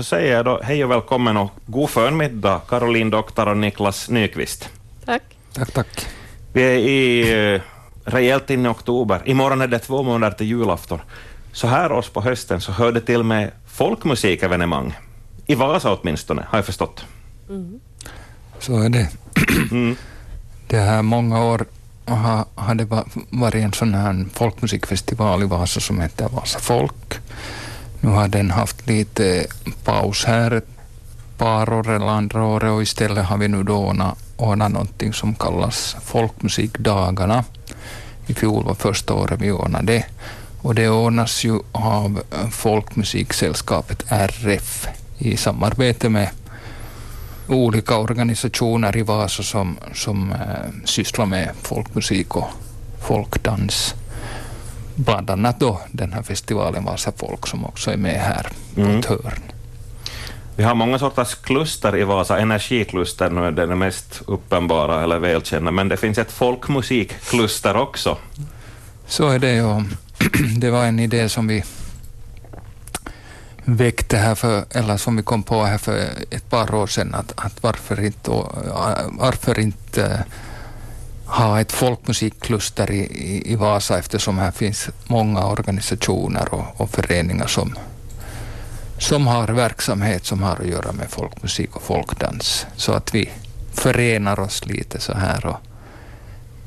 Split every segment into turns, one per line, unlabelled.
så säger jag då hej och välkommen och god förmiddag, Caroline Doktor och Niklas Nyqvist.
Tack.
Tack, tack.
Vi är i, eh, rejält inne i oktober. Imorgon är det två månader till julafton. Så här års på hösten så hör det till med folkmusikevenemang. I Vasa åtminstone, har jag förstått.
Så är det.
Mm.
Det här många år har, har det va- varit en sån här folkmusikfestival i Vasa som heter Vasa Folk. Nu har den haft lite paus här ett par år eller andra året och istället har vi nu då ordnat, ordnat någonting som kallas Folkmusikdagarna. I fjol var första året vi ordnade det. Och det ordnas ju av Folkmusiksällskapet RF i samarbete med olika organisationer i Vasa som, som äh, sysslar med folkmusik och folkdans. Bland annat då den här festivalen Vasa Folk som också är med här på
Mm.
ett hörn.
Vi har många sorters kluster i Vasa. Energikluster nu är det mest uppenbara eller välkända, men det finns ett folkmusikkluster också.
Så är det och det var en idé som vi väckte här för, eller som vi kom på här för ett par år sedan att, att varför inte, äh, varför inte ha ett folkmusikkluster i, i, i Vasa eftersom här finns många organisationer och, och föreningar som, som har verksamhet som har att göra med folkmusik och folkdans. Så att vi förenar oss lite så här och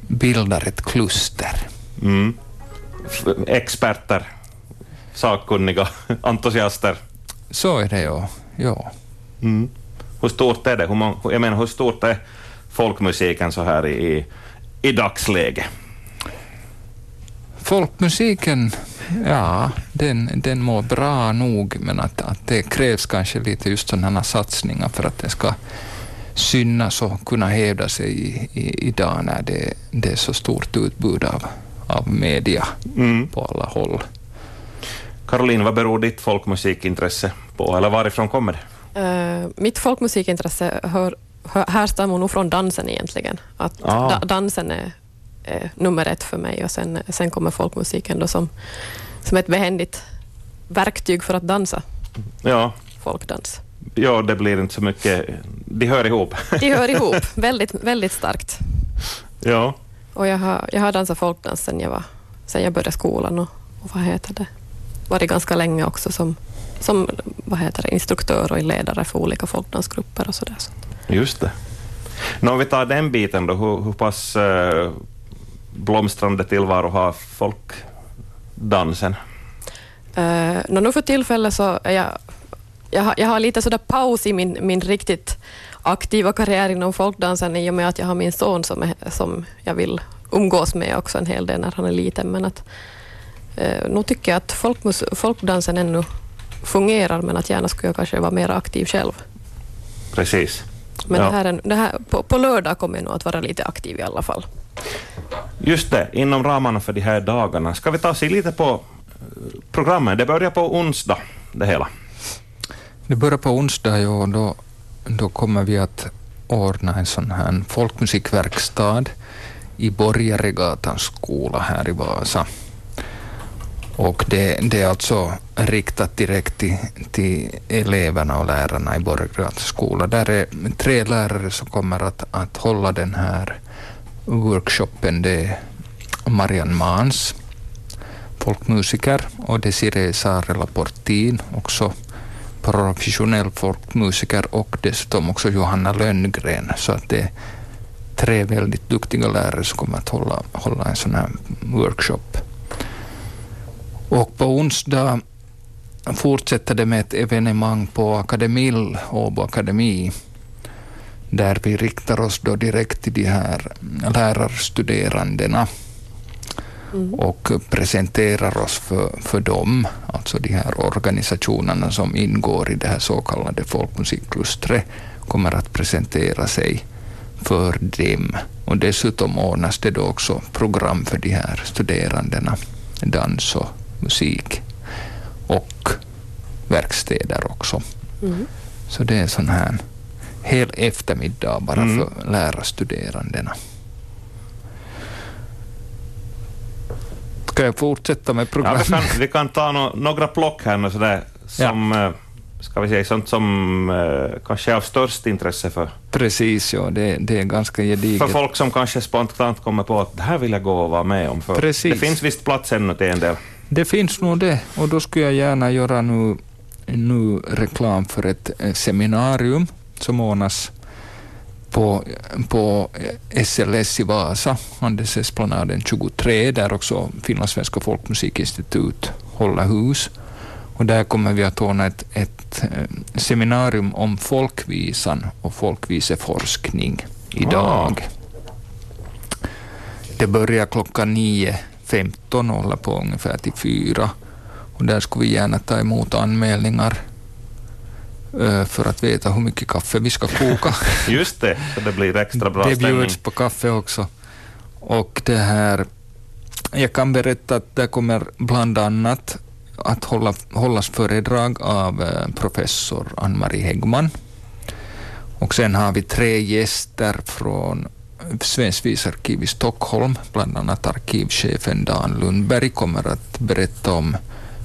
bildar ett kluster.
Mm. Experter, sakkunniga, entusiaster.
Så är det ju. Ja.
Mm. Hur stort är det? Hur jag menar, hur stort är folkmusiken så här i, i, i dagsläge?
Folkmusiken, ja, den, den mår bra nog, men att, att det krävs kanske lite just sådana satsningar för att den ska synas och kunna hävda sig i, i, idag när det, det är så stort utbud av, av media
Mm.
på alla håll.
Caroline, vad beror ditt folkmusikintresse på, eller varifrån kommer det?
Eh, mitt folkmusikintresse hör, härstammar nog från dansen egentligen. Att
Ah.
da, dansen är, är nummer ett för mig och sen, sen kommer folkmusiken då som, som ett behändigt verktyg för att dansa
Ja,
folkdans.
ja, det blir inte så mycket, de hör ihop.
De hör ihop väldigt, väldigt starkt.
Ja.
Och jag har, jag har dansat folkdans sen jag, var, sen jag började skolan och, och vad heter det, varit ganska länge också som, som vad heter det, instruktör och ledare för olika folkdansgrupper och sådär. Så.
Just det. Nå, om vi tar den biten då, hur, hur pass eh, blomstrande tillvaro har folkdansen?
Uh, nå, nu för tillfället så är jag, jag, har, jag har lite sådär paus i min, min riktigt aktiva karriär inom folkdansen i och med att jag har min son som, är, som jag vill umgås med också en hel del när han är liten. Men att, uh, nu tycker jag att folkmus, folkdansen ännu fungerar men att gärna skulle jag kanske vara mer aktiv själv.
Precis.
Men
Ja.
det här är, det här, på, på lördag kommer jag nog att vara lite aktiv i alla fall.
Just det, inom ramarna för de här dagarna. Ska vi ta sig lite på eh, programmet? Det börjar på onsdag, det hela.
Det börjar på onsdag ja, och då, då kommer vi att ordna en sån här folkmusikverkstad i Borgaregatans skola här i Vasa. Och det, det är alltså riktat direkt till, till eleverna och lärarna i Borggrens skola. Där är tre lärare som kommer att, att hålla den här workshopen. Det är Marianne Mans, folkmusiker, och Desiree Saarela Portin, också professionell folkmusiker och dessutom också Johanna Lönngren. Så att det är tre väldigt duktiga lärare som kommer att hålla, hålla en sån här workshop. Och på onsdag fortsätter det med ett evenemang på Akademill, Åbo Akademi, där vi riktar oss då direkt till de här lärarstuderandena
Mm.
och presenterar oss för, för dem, alltså de här organisationerna som ingår i det här så kallade folkmusikklustret, kommer att presentera sig för dem. Och dessutom ordnas det då också program för de här studerandena, dans och musik och verkstäder också.
Mm.
Så det är en sån här hel eftermiddag bara
Mm.
för lärarstuderandena. Ska jag fortsätta med
Ja,
programmet?
vi, kan, vi kan ta no, några plock här nu sådär, som, eh, ska vi säga, sånt som eh, kanske är av störst intresse för,
Precis, ja. Det, det är ganska gediget.
för folk som kanske spontant kommer på att det här vill jag gå och vara med om. För
Precis.
Det finns visst plats ännu till en del.
Det finns nog det och då skulle jag gärna göra nu, nu reklam för ett eh, seminarium som ordnas på, på eh, SLS i Vasa, Andersesplanaden 23, där också Finlandssvenska folkmusikinstitut håller hus. Och där kommer vi att ordna ett, ett eh, seminarium om folkvisan och folkviseforskning idag. Wow. Det börjar klockan nio 15 hålla på ungefär till 4. Och där skulle vi gärna ta emot anmälningar eh, för att veta hur mycket kaffe vi ska koka.
Just det, så det blir extra bra stämning.
Det bjuds på kaffe också. Och det här, jag kan berätta att det kommer bland annat att hålla, hållas föredrag av eh, professor Ann-Marie Häggman. Och sen har vi tre gäster från Svenskt visarkiv i Stockholm, bland annat arkivchefen Dan Lundberg kommer att berätta om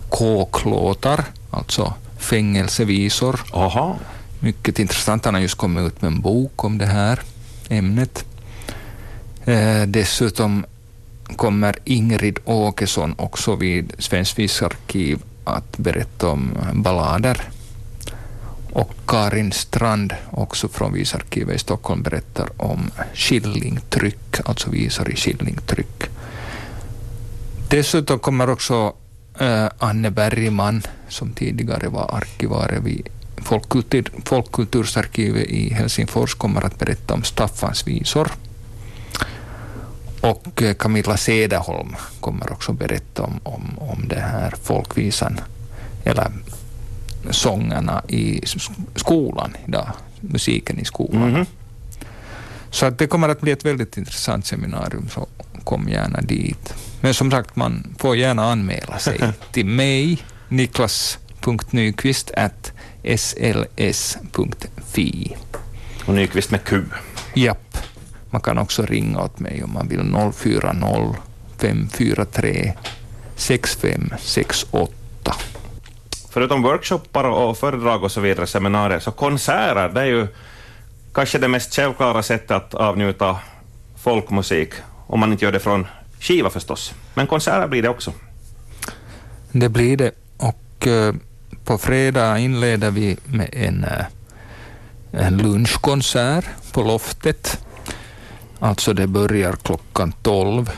kåklåtar, alltså fängelsevisor.
Aha.
Mycket intressant. Han har just kommit ut med en bok om det här ämnet. Eh, dessutom kommer Ingrid Åkesson också vid Svenskt visarkiv att berätta om ballader. Och Karin Strand, också från Visarkivet i Stockholm, berättar om skillingtryck, alltså visor i skillingtryck. Dessutom kommer också eh, Anne Bergman, som tidigare var arkivarie vid Folkkultur, Folkkultursarkivet i Helsingfors, kommer att berätta om Staffans visor. Och eh, Camilla Cederholm kommer också berätta om, om, om det här folkvisan, eller sångerna i skolan idag, musiken i skolan.
Mhm.
Så att det kommer att bli ett väldigt intressant seminarium, så kom gärna dit. Men som sagt, man får gärna anmäla sig till mig, niklas.nyqvist sls.fi.
Och Nyqvist med Q.
Japp. Man kan också ringa åt mig om man vill 040 543 6568.
Förutom workshoppar och föredrag och så vidare, seminarier, så konserter, det är ju kanske det mest självklara sättet att avnjuta folkmusik, om man inte gör det från skiva förstås. Men konserter blir det också.
Det blir det. Och eh, på fredag inleder vi med en, eh, en lunchkonsert på loftet. Alltså det börjar klockan 12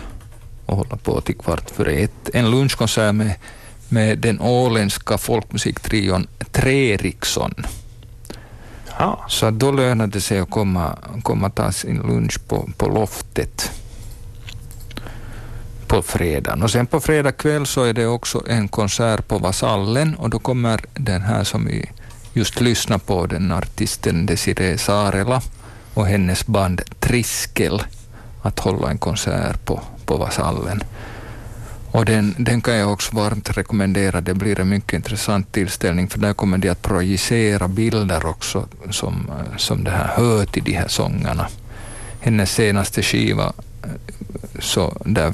och håller på till kvart före ett. En lunchkonsert med, med den åländska folkmusiktrion Treriksson.
Ja.
Så då lönar det sig att komma, komma ta sin lunch på, på loftet på fredagen. Och sen på fredag kväll så är det också en konsert på Vasallen och då kommer den här som vi just lyssnar på, den artisten Desiree Saarela och hennes band Triskel att hålla en konsert på, på Vasallen. Och den, den kan jag också varmt rekommendera. Det blir en mycket intressant tillställning för där kommer de att projicera bilder också som, eh, som det här hör till de här sångerna. Hennes senaste skiva, eh, så där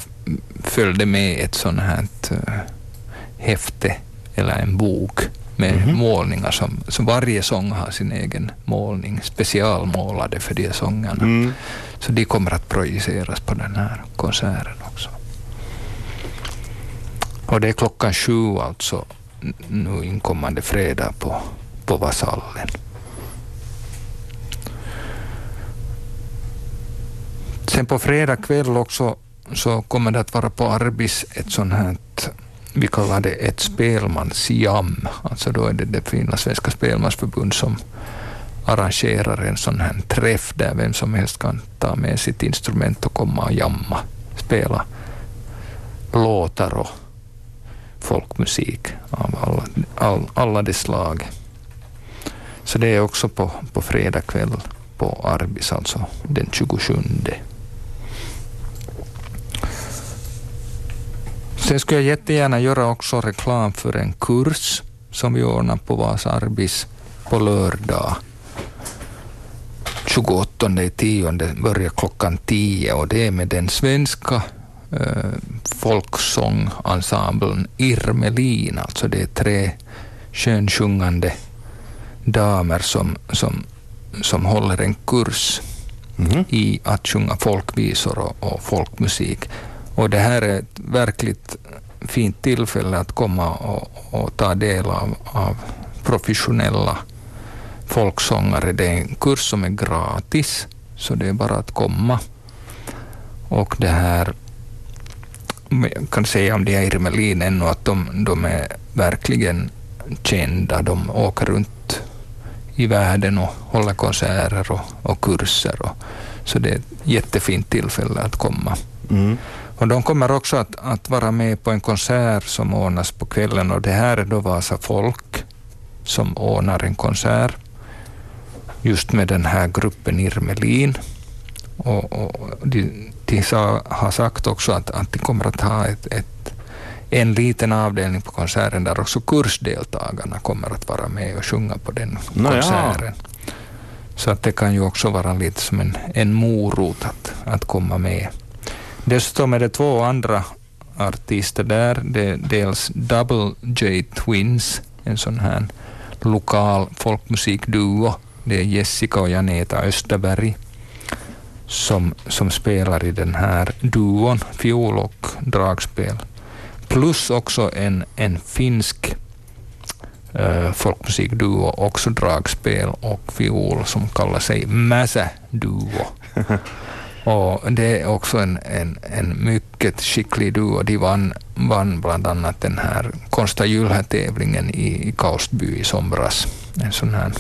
följde med ett sånt här eh, häfte eller en bok med
Mhm.
målningar som, som varje sång har sin egen målning, specialmålade för de här sångerna.
Mm.
Så de kommer att projiceras på den här konserten också. Och det är klockan sju alltså nu inkommande fredag på, på Vasallen. Sen på fredag kväll också så kommer det att vara på Arbis ett sånt här, vi kallar det ett spelmansjam. Alltså då är det det finlandssvenska spelmansförbund som arrangerar en sån här träff där vem som helst kan ta med sitt instrument och komma och jamma, spela låtar och folkmusik av alla, all, alla de slag. Så det är också på, på fredag kväll på Arbis, alltså den 27. Sen skulle jag jättegärna göra också reklam för en kurs som vi ordnar på Vasa Arbis på lördag. 28.10 börjar klockan 10 och det är med den svenska eh, folksångensemblen Irmelin, alltså det är tre skönsjungande damer som, som, som håller en kurs
Mhm.
i att sjunga folkvisor och, och folkmusik. Och det här är ett verkligt fint tillfälle att komma och, och ta del av, av professionella folksångare. Det är en kurs som är gratis, så det är bara att komma. Och det här, jag kan säga om de här Irmelin ännu att de, de är verkligen kända. De åker runt i världen och håller konserter och, och kurser. Och, så det är ett jättefint tillfälle att komma.
Mm.
Och de kommer också att, att vara med på en konsert som ordnas på kvällen och det här är då Vasa Folk som ordnar en konsert just med den här gruppen Irmelin. Och, och de, de sa, har sagt också att, att de kommer att ha ett, ett, en liten avdelning på konserten där också kursdeltagarna kommer att vara med och sjunga på den
Nå ja.
konserten. Så att det kan ju också vara lite som en, en morot att, att komma med. Dessutom är det två andra artister där. Det är dels Double J Twins, en sån här lokal folkmusikduo. Det är Jessica och Janeta Österberg som, som spelar i den här duon, fiol och dragspel. Plus också en, en finsk uh, folkmusikduo, också dragspel och fiol, som kallar sig Mäsä Duo. Och det är också en, en, en mycket skicklig duo. De vann, vann bland annat den här Konsta Jylhä-tävlingen i, i Kaustby i somras. En sån här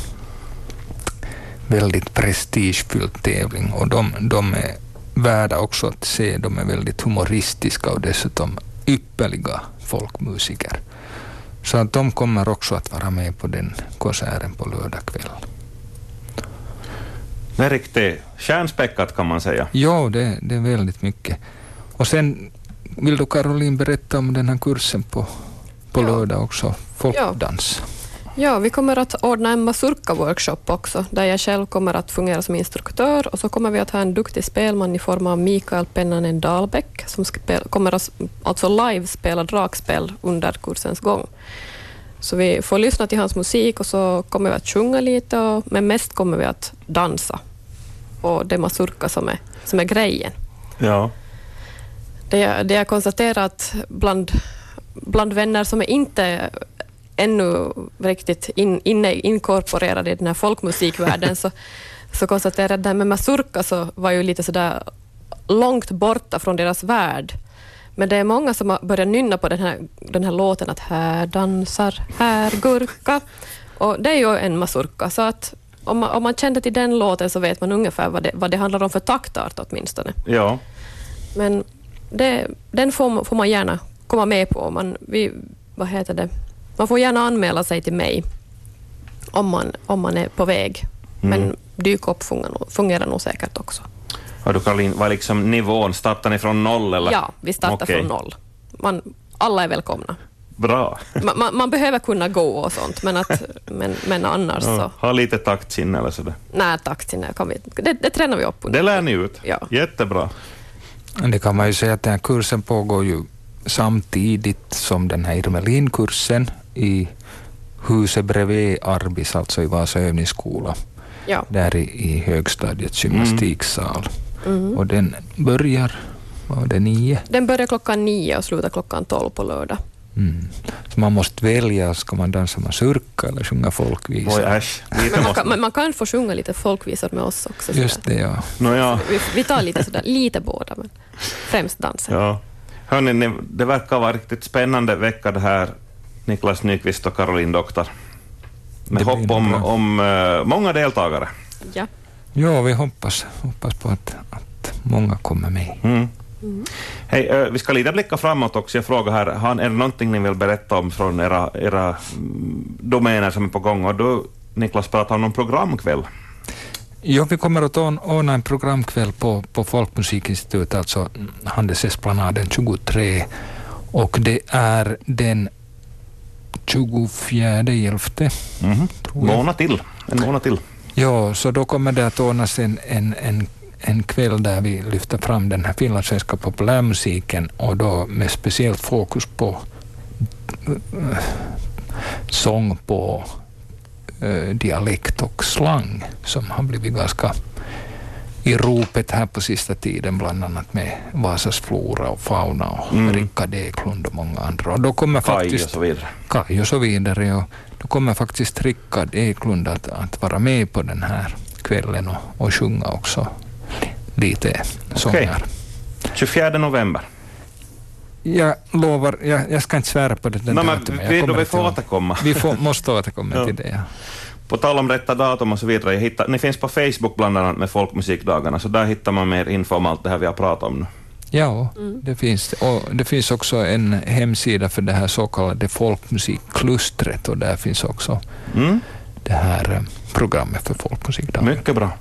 väldigt prestigefylld tävling. Och de, de är värda också att se. De är väldigt humoristiska och dessutom ypperliga folkmusiker. Så att de kommer också att vara med på den konserten på lördag kväll.
Det är riktigt stjärnspäckat kan man säga.
Ja, det, det är väldigt mycket. Och sen vill du Caroline berätta om den här kursen på, på
Ja.
lördag också, folkdans.
Ja, vi kommer att ordna en mazurka-workshop också, där jag själv kommer att fungera som instruktör och så kommer vi att ha en duktig spelman i form av Mikael Pennanen Dahlbäck som kommer att alltså live spela dragspel under kursens gång. Så vi får lyssna till hans musik och så kommer vi att sjunga lite, och, men mest kommer vi att dansa. Och det är mazurka som är, som är grejen.
Ja.
Det det jag konstaterat bland, bland vänner som är inte ännu riktigt in, inne, inkorporerade i den här folkmusikvärlden så, så konstaterade jag att det här med mazurka så var ju lite sådär långt borta från deras värld. Men det är många som har börjat nynna på den här, den här låten att här dansar, här gurka. Och det är ju en mazurka, så att om man, om man kände till den låten så vet man ungefär vad det, vad det handlar om för taktart åtminstone.
ja.
Men det, den får, får man gärna komma med på. Man, vi, vad heter det? Man får gärna anmäla sig till mig om man, om man är på väg.
Mm.
Men dyk upp fungerar, nog- fungerar nog säkert också.
Och du Caroline, vad är liksom nivån? Startar ni från noll eller?
Ja, vi startar
Okej.
från noll. Man, alla är välkomna.
Bra.
Man, man, man behöver kunna gå och sånt, men, att, men, men annars så...
Ja, ha lite taktsinne eller sådär.
Nej, det, kan vi, det, det tränar vi upp under.
Det lär ni ut.
Ja.
Jättebra.
Det kan man ju säga att den här kursen pågår ju samtidigt som den här Irmelin-kursen i huset bredvid Arbis, alltså i Vasa övningsskola,
Ja.
där i, i högstadiets gymnastiksal.
Mhm.
Och den börjar, vad var det, nio?
Den börjar klockan nio och slutar klockan tolv på lördag.
Mm. Så man måste välja, ska man dansa mazurka eller sjunga folkvisor?
Oj, äsch.
Men man, kan, man kan få sjunga lite folkvisor med oss också.
Just det, ja.
Nåja,
Vi, vi tar lite, sådär, lite båda, men främst dansen.
ja. Hörni, ni, det verkar vara riktigt spännande vecka det här, Niklas Nyqvist och Caroline Doktor. Med hopp om, om eh, många deltagare.
Ja.
Ja, vi hoppas, hoppas på att, att många kommer med.
Mm. Hej, eh, vi ska lite blicka framåt också. Jag frågar här, har, är det någonting ni vill berätta om från era, era mm, domäner som är på gång? Och du, Niklas, pratar om någon programkväll.
Ja, vi kommer att ordna ordna en programkväll på, på Folkmusikinstitutet, alltså Handelsesplanaden 23. Och det är den 24 elfte.
Mm. Månad till. En månad till.
Ja, så då kommer det att ordnas en, en, en, en kväll där vi lyfter fram den här finlandssvenska populärmusiken och då med speciellt fokus på eh, sång på eh, dialekt och slang som har blivit ganska i ropet här på sista tiden, bland annat med Vasas flora och fauna och
Mm.
Rickard Eklund och många andra. Och då kommer
Kaj och
faktiskt
så vidare.
Kaj och så vidare. Och då kommer faktiskt Rickard Eklund att, att vara med på den här kvällen och, och sjunga också lite sånger.
24 november.
Jag lovar, jag, jag ska inte svära på det. den
No, men vi, vi får återkomma.
Vi får, måste återkomma till det. Ja.
På tal om rätta datum och så vidare, jag hittar, ni finns på Facebook bland annat med Folkmusikdagarna, så där hittar man mer info om allt det här vi har pratat om nu.
Ja,
Mm.
det finns och det. finns också en hemsida för det här så kallade folkmusikklustret och där finns också
Mm?
det här eh, programmet för folkmusikdagen.
Mycket bra.